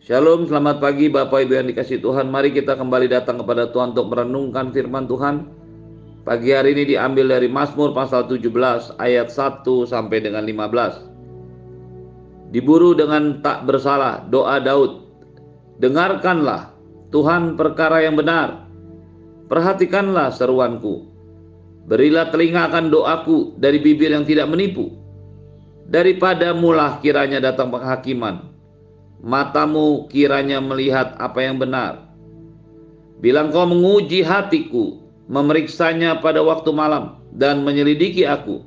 Shalom, selamat pagi Bapak Ibu yang dikasih Tuhan. Mari kita kembali datang kepada Tuhan untuk merenungkan firman Tuhan. Pagi hari ini diambil dari Mazmur pasal 17 ayat 1 sampai dengan 15. Diburu dengan tak bersalah, doa Daud. Dengarkanlah Tuhan perkara yang benar. Perhatikanlah seruanku. Berilah telinga akan doaku dari bibir yang tidak menipu. Daripada mulah kiranya datang penghakiman matamu kiranya melihat apa yang benar. Bila engkau menguji hatiku, memeriksanya pada waktu malam, dan menyelidiki aku,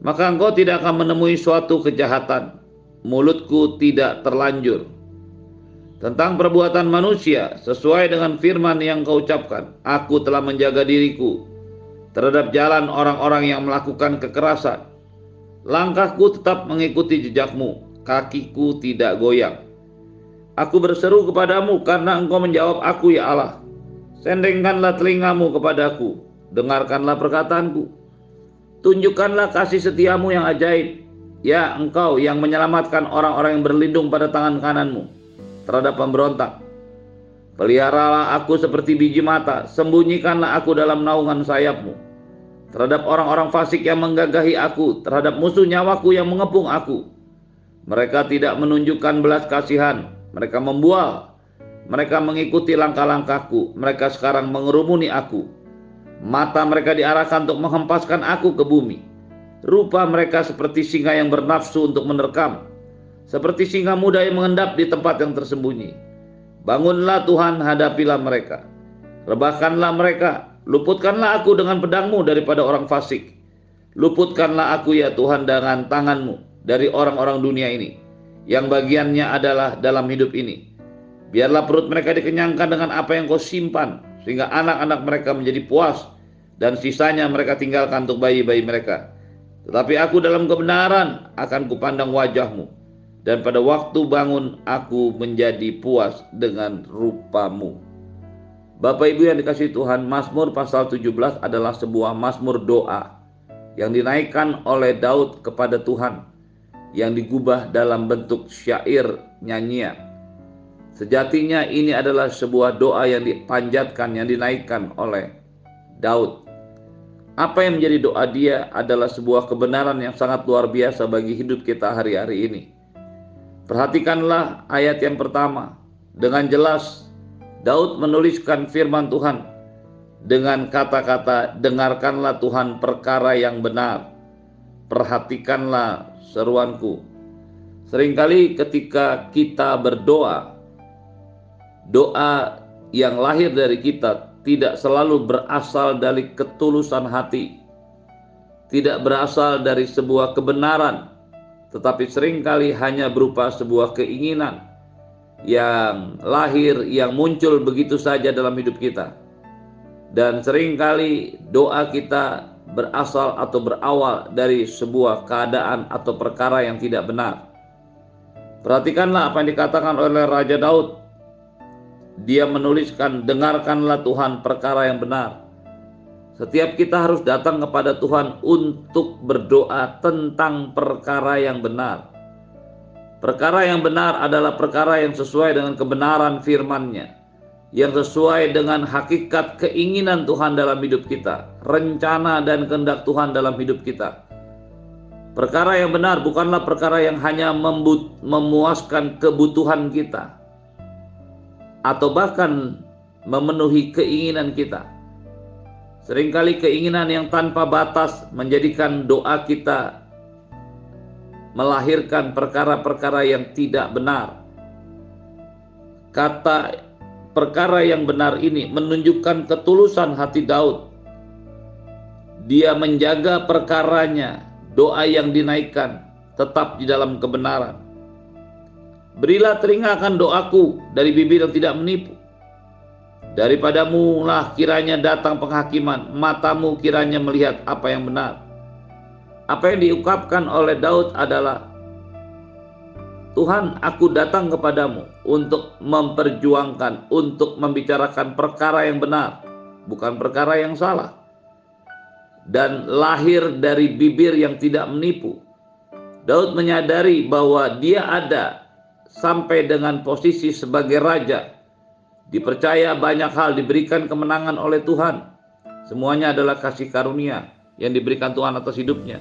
maka engkau tidak akan menemui suatu kejahatan. Mulutku tidak terlanjur. Tentang perbuatan manusia, sesuai dengan firman yang kau ucapkan, aku telah menjaga diriku terhadap jalan orang-orang yang melakukan kekerasan. Langkahku tetap mengikuti jejakmu, kakiku tidak goyang. Aku berseru kepadamu karena engkau menjawab aku ya Allah. Sendengkanlah telingamu kepadaku, dengarkanlah perkataanku. Tunjukkanlah kasih setiamu yang ajaib. Ya engkau yang menyelamatkan orang-orang yang berlindung pada tangan kananmu terhadap pemberontak. Peliharalah aku seperti biji mata, sembunyikanlah aku dalam naungan sayapmu. Terhadap orang-orang fasik yang menggagahi aku, terhadap musuh nyawaku yang mengepung aku. Mereka tidak menunjukkan belas kasihan, mereka membual, mereka mengikuti langkah-langkahku, mereka sekarang mengerumuni aku. Mata mereka diarahkan untuk menghempaskan aku ke bumi. Rupa mereka seperti singa yang bernafsu untuk menerkam, seperti singa muda yang mengendap di tempat yang tersembunyi. Bangunlah Tuhan, hadapilah mereka. Rebahkanlah mereka, luputkanlah aku dengan pedangmu daripada orang fasik. Luputkanlah aku ya Tuhan dengan tanganmu dari orang-orang dunia ini yang bagiannya adalah dalam hidup ini. Biarlah perut mereka dikenyangkan dengan apa yang kau simpan sehingga anak-anak mereka menjadi puas dan sisanya mereka tinggalkan untuk bayi-bayi mereka. Tetapi aku dalam kebenaran akan kupandang wajahmu dan pada waktu bangun aku menjadi puas dengan rupamu. Bapak Ibu yang dikasih Tuhan, Mazmur pasal 17 adalah sebuah mazmur doa yang dinaikkan oleh Daud kepada Tuhan yang digubah dalam bentuk syair nyanyian. Sejatinya ini adalah sebuah doa yang dipanjatkan, yang dinaikkan oleh Daud. Apa yang menjadi doa dia adalah sebuah kebenaran yang sangat luar biasa bagi hidup kita hari-hari ini. Perhatikanlah ayat yang pertama. Dengan jelas Daud menuliskan firman Tuhan dengan kata-kata dengarkanlah Tuhan perkara yang benar perhatikanlah seruanku. Seringkali ketika kita berdoa, doa yang lahir dari kita tidak selalu berasal dari ketulusan hati, tidak berasal dari sebuah kebenaran, tetapi sering kali hanya berupa sebuah keinginan yang lahir, yang muncul begitu saja dalam hidup kita. Dan sering kali doa kita berasal atau berawal dari sebuah keadaan atau perkara yang tidak benar. Perhatikanlah apa yang dikatakan oleh Raja Daud. Dia menuliskan, "Dengarkanlah Tuhan perkara yang benar." Setiap kita harus datang kepada Tuhan untuk berdoa tentang perkara yang benar. Perkara yang benar adalah perkara yang sesuai dengan kebenaran firman-Nya yang sesuai dengan hakikat keinginan Tuhan dalam hidup kita, rencana dan kehendak Tuhan dalam hidup kita. Perkara yang benar bukanlah perkara yang hanya memuaskan kebutuhan kita atau bahkan memenuhi keinginan kita. Seringkali keinginan yang tanpa batas menjadikan doa kita melahirkan perkara-perkara yang tidak benar. Kata perkara yang benar ini menunjukkan ketulusan hati Daud. Dia menjaga perkaranya, doa yang dinaikkan tetap di dalam kebenaran. Berilah telinga akan doaku dari bibir yang tidak menipu. Daripadamu lah kiranya datang penghakiman, matamu kiranya melihat apa yang benar. Apa yang diungkapkan oleh Daud adalah Tuhan, aku datang kepadamu untuk memperjuangkan, untuk membicarakan perkara yang benar, bukan perkara yang salah. Dan lahir dari bibir yang tidak menipu. Daud menyadari bahwa dia ada sampai dengan posisi sebagai raja. Dipercaya banyak hal diberikan kemenangan oleh Tuhan. Semuanya adalah kasih karunia yang diberikan Tuhan atas hidupnya.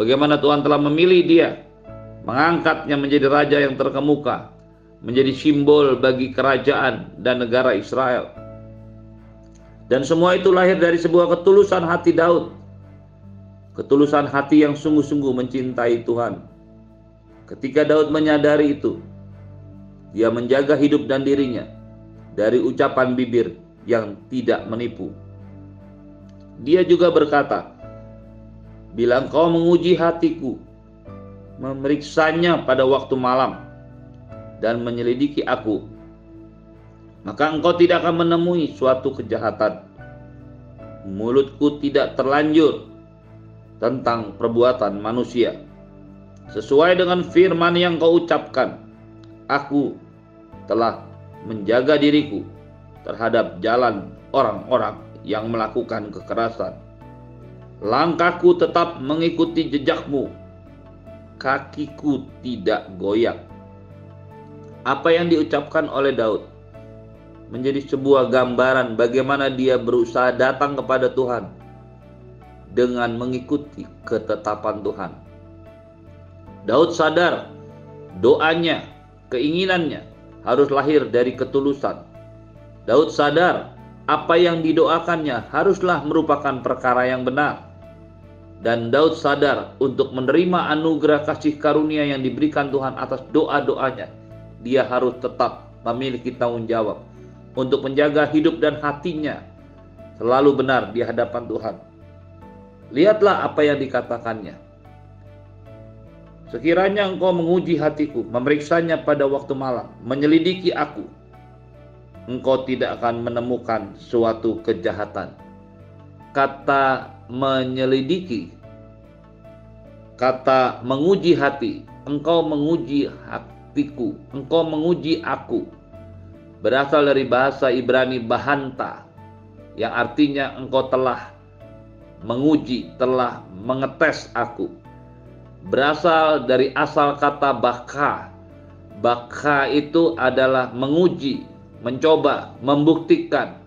Bagaimana Tuhan telah memilih dia, mengangkatnya menjadi raja yang terkemuka, menjadi simbol bagi kerajaan dan negara Israel. Dan semua itu lahir dari sebuah ketulusan hati Daud. Ketulusan hati yang sungguh-sungguh mencintai Tuhan. Ketika Daud menyadari itu, dia menjaga hidup dan dirinya dari ucapan bibir yang tidak menipu. Dia juga berkata, "Bila engkau menguji hatiku, memeriksanya pada waktu malam, dan menyelidiki aku, maka engkau tidak akan menemui suatu kejahatan. Mulutku tidak terlanjur tentang perbuatan manusia. Sesuai dengan firman yang kau ucapkan, aku telah menjaga diriku terhadap jalan orang-orang yang melakukan kekerasan. Langkahku tetap mengikuti jejakmu, kakiku tidak goyang. Apa yang diucapkan oleh Daud menjadi sebuah gambaran bagaimana dia berusaha datang kepada Tuhan dengan mengikuti ketetapan Tuhan. Daud sadar doanya, keinginannya harus lahir dari ketulusan. Daud sadar apa yang didoakannya haruslah merupakan perkara yang benar. Dan Daud sadar untuk menerima anugerah kasih karunia yang diberikan Tuhan atas doa-doanya. Dia harus tetap memiliki tanggung jawab untuk menjaga hidup dan hatinya selalu benar di hadapan Tuhan. Lihatlah apa yang dikatakannya. Sekiranya engkau menguji hatiku, memeriksanya pada waktu malam, menyelidiki aku, engkau tidak akan menemukan suatu kejahatan. Kata menyelidiki, kata menguji hati, engkau menguji hatiku, engkau menguji aku. Berasal dari bahasa Ibrani bahanta, yang artinya engkau telah menguji, telah mengetes aku berasal dari asal kata baka. Baka itu adalah menguji, mencoba, membuktikan.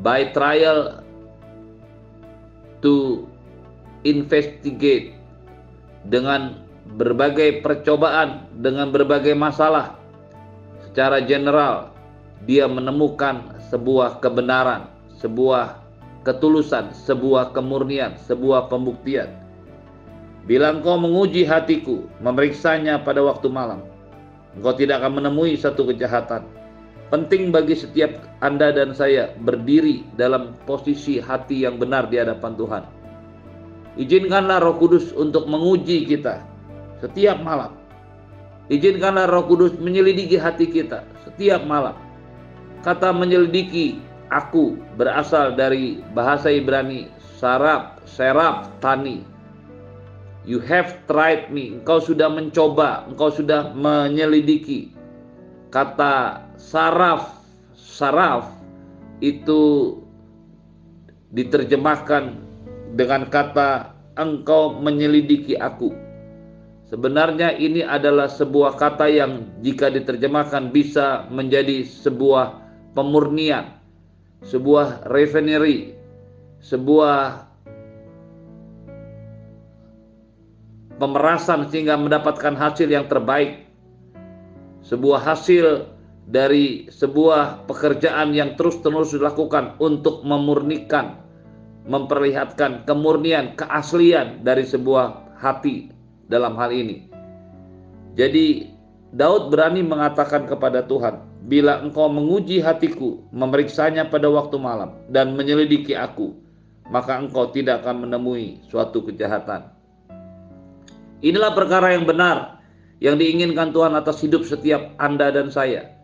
By trial to investigate dengan berbagai percobaan, dengan berbagai masalah. Secara general, dia menemukan sebuah kebenaran, sebuah ketulusan, sebuah kemurnian, sebuah pembuktian Bila engkau menguji hatiku, memeriksanya pada waktu malam, engkau tidak akan menemui satu kejahatan. Penting bagi setiap Anda dan saya berdiri dalam posisi hati yang benar di hadapan Tuhan. Izinkanlah Roh Kudus untuk menguji kita setiap malam. Izinkanlah Roh Kudus menyelidiki hati kita setiap malam. Kata menyelidiki aku berasal dari bahasa Ibrani sarap, serap, tani You have tried me. Engkau sudah mencoba, engkau sudah menyelidiki. Kata saraf, saraf itu diterjemahkan dengan kata engkau menyelidiki aku. Sebenarnya ini adalah sebuah kata yang jika diterjemahkan bisa menjadi sebuah pemurnian, sebuah refinery, sebuah pemerasan sehingga mendapatkan hasil yang terbaik. Sebuah hasil dari sebuah pekerjaan yang terus-menerus dilakukan untuk memurnikan, memperlihatkan kemurnian, keaslian dari sebuah hati dalam hal ini. Jadi Daud berani mengatakan kepada Tuhan, "Bila engkau menguji hatiku, memeriksanya pada waktu malam dan menyelidiki aku, maka engkau tidak akan menemui suatu kejahatan." Inilah perkara yang benar yang diinginkan Tuhan atas hidup setiap Anda dan saya.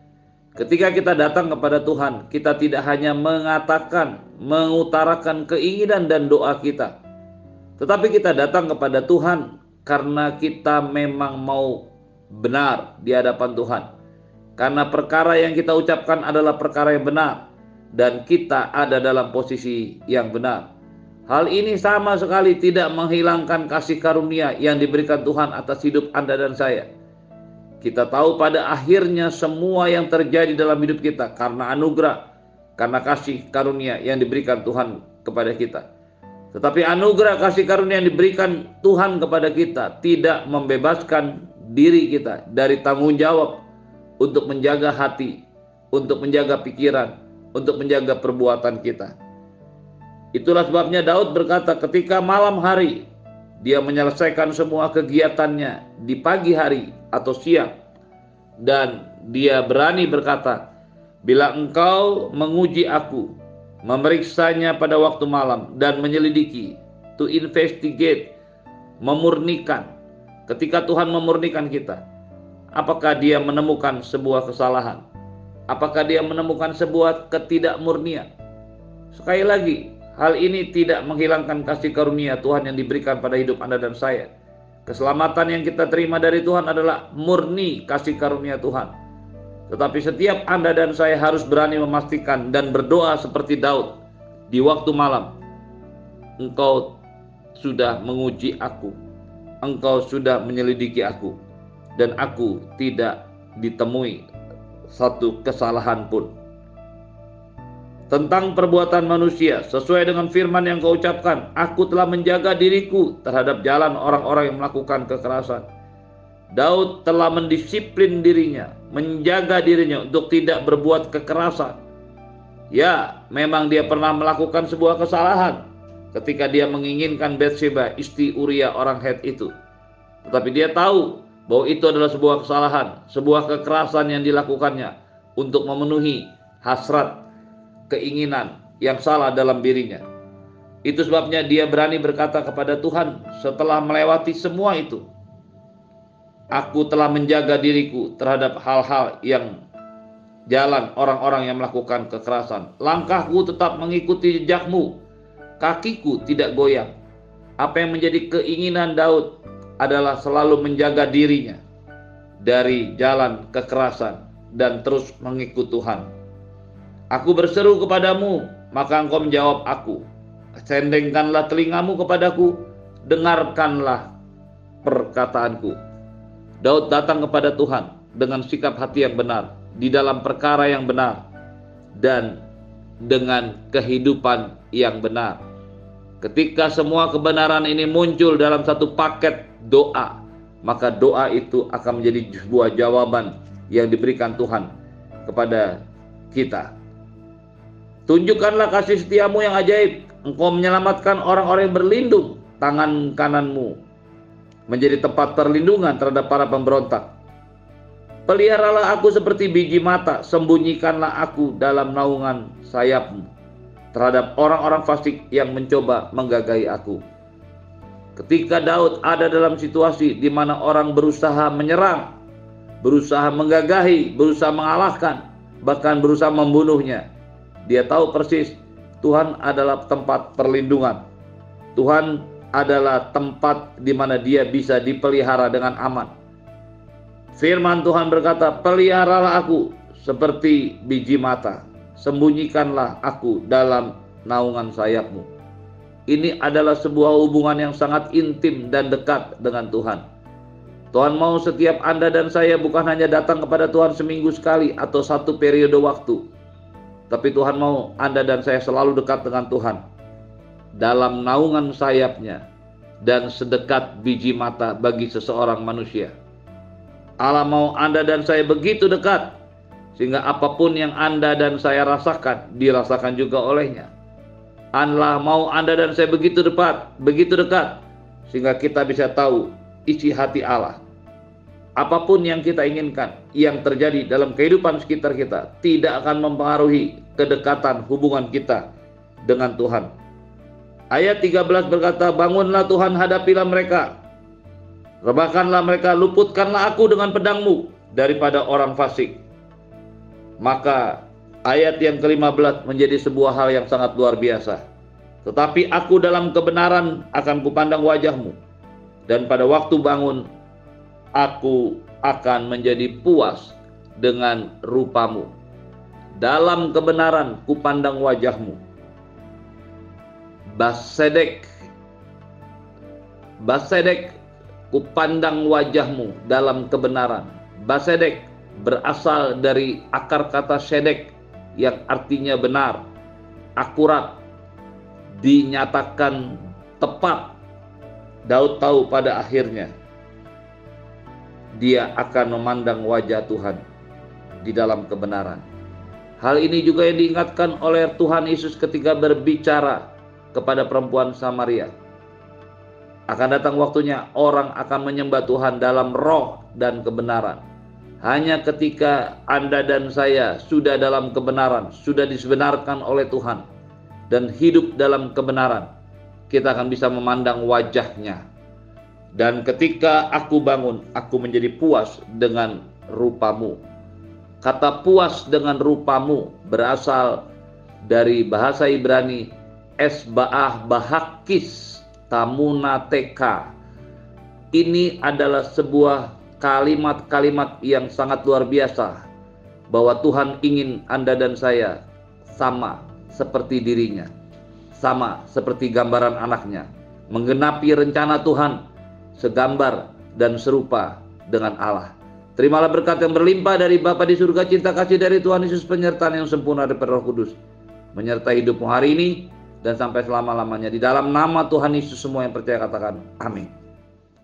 Ketika kita datang kepada Tuhan, kita tidak hanya mengatakan, mengutarakan keinginan dan doa kita, tetapi kita datang kepada Tuhan karena kita memang mau benar di hadapan Tuhan. Karena perkara yang kita ucapkan adalah perkara yang benar, dan kita ada dalam posisi yang benar. Hal ini sama sekali tidak menghilangkan kasih karunia yang diberikan Tuhan atas hidup Anda dan saya. Kita tahu pada akhirnya semua yang terjadi dalam hidup kita karena anugerah, karena kasih karunia yang diberikan Tuhan kepada kita. Tetapi anugerah kasih karunia yang diberikan Tuhan kepada kita tidak membebaskan diri kita dari tanggung jawab untuk menjaga hati, untuk menjaga pikiran, untuk menjaga perbuatan kita. Itulah sebabnya Daud berkata ketika malam hari dia menyelesaikan semua kegiatannya di pagi hari atau siang. Dan dia berani berkata, Bila engkau menguji aku, memeriksanya pada waktu malam dan menyelidiki, to investigate, memurnikan. Ketika Tuhan memurnikan kita, apakah dia menemukan sebuah kesalahan? Apakah dia menemukan sebuah ketidakmurnian? Sekali lagi, Hal ini tidak menghilangkan kasih karunia Tuhan yang diberikan pada hidup Anda dan saya. Keselamatan yang kita terima dari Tuhan adalah murni kasih karunia Tuhan. Tetapi setiap Anda dan saya harus berani memastikan dan berdoa seperti Daud di waktu malam. Engkau sudah menguji aku. Engkau sudah menyelidiki aku. Dan aku tidak ditemui satu kesalahan pun tentang perbuatan manusia sesuai dengan firman yang kau ucapkan aku telah menjaga diriku terhadap jalan orang-orang yang melakukan kekerasan. Daud telah mendisiplin dirinya menjaga dirinya untuk tidak berbuat kekerasan. Ya memang dia pernah melakukan sebuah kesalahan ketika dia menginginkan Bathsheba istri Uria orang Het itu. Tetapi dia tahu bahwa itu adalah sebuah kesalahan sebuah kekerasan yang dilakukannya untuk memenuhi hasrat keinginan yang salah dalam dirinya. Itu sebabnya dia berani berkata kepada Tuhan setelah melewati semua itu. Aku telah menjaga diriku terhadap hal-hal yang jalan orang-orang yang melakukan kekerasan. Langkahku tetap mengikuti jejakmu. Kakiku tidak goyang. Apa yang menjadi keinginan Daud adalah selalu menjaga dirinya dari jalan kekerasan dan terus mengikut Tuhan. Aku berseru kepadamu, maka engkau menjawab aku. Sendengkanlah telingamu kepadaku, dengarkanlah perkataanku. Daud datang kepada Tuhan dengan sikap hati yang benar, di dalam perkara yang benar, dan dengan kehidupan yang benar. Ketika semua kebenaran ini muncul dalam satu paket doa, maka doa itu akan menjadi sebuah jawaban yang diberikan Tuhan kepada kita. Tunjukkanlah kasih setiamu yang ajaib. Engkau menyelamatkan orang-orang yang berlindung. Tangan kananmu menjadi tempat perlindungan terhadap para pemberontak. Peliharalah aku seperti biji mata, sembunyikanlah aku dalam naungan sayapmu terhadap orang-orang fasik yang mencoba menggagahi aku. Ketika Daud ada dalam situasi di mana orang berusaha menyerang, berusaha menggagahi, berusaha mengalahkan, bahkan berusaha membunuhnya, dia tahu persis Tuhan adalah tempat perlindungan. Tuhan adalah tempat di mana dia bisa dipelihara dengan aman. Firman Tuhan berkata, "Peliharalah aku seperti biji mata, sembunyikanlah aku dalam naungan sayapmu." Ini adalah sebuah hubungan yang sangat intim dan dekat dengan Tuhan. Tuhan mau setiap Anda dan saya bukan hanya datang kepada Tuhan seminggu sekali atau satu periode waktu, tapi Tuhan mau Anda dan saya selalu dekat dengan Tuhan. Dalam naungan sayapnya dan sedekat biji mata bagi seseorang manusia. Allah mau Anda dan saya begitu dekat sehingga apa pun yang Anda dan saya rasakan dirasakan juga olehnya. Allah mau Anda dan saya begitu dekat, begitu dekat sehingga kita bisa tahu isi hati Allah apa pun yang kita inginkan yang terjadi dalam kehidupan sekitar kita tidak akan mempengaruhi kedekatan hubungan kita dengan Tuhan. Ayat 13 berkata, "Bangunlah Tuhan, hadapilah mereka. Rebahkanlah mereka, luputkanlah aku dengan pedangmu daripada orang fasik." Maka ayat yang ke-15 menjadi sebuah hal yang sangat luar biasa. Tetapi aku dalam kebenaran akan kupandang wajahmu dan pada waktu bangun aku akan menjadi puas dengan rupamu. Dalam kebenaran kupandang wajahmu. Basedek, Basedek kupandang wajahmu dalam kebenaran. Basedek berasal dari akar kata sedek yang artinya benar, akurat, dinyatakan tepat. Daud tahu pada akhirnya dia akan memandang wajah Tuhan di dalam kebenaran. Hal ini juga yang diingatkan oleh Tuhan Yesus ketika berbicara kepada perempuan Samaria. Akan datang waktunya orang akan menyembah Tuhan dalam roh dan kebenaran. Hanya ketika Anda dan saya sudah dalam kebenaran, sudah disebenarkan oleh Tuhan, dan hidup dalam kebenaran, kita akan bisa memandang wajahnya. Dan ketika aku bangun, aku menjadi puas dengan rupamu. Kata puas dengan rupamu berasal dari bahasa Ibrani esba'ah bahakis tamunateka. Ini adalah sebuah kalimat-kalimat yang sangat luar biasa bahwa Tuhan ingin Anda dan saya sama seperti dirinya, sama seperti gambaran anaknya, menggenapi rencana Tuhan segambar dan serupa dengan Allah. Terimalah berkat yang berlimpah dari Bapa di surga, cinta kasih dari Tuhan Yesus, penyertaan yang sempurna dari Roh Kudus, menyertai hidupmu hari ini dan sampai selama-lamanya. Di dalam nama Tuhan Yesus semua yang percaya katakan amin.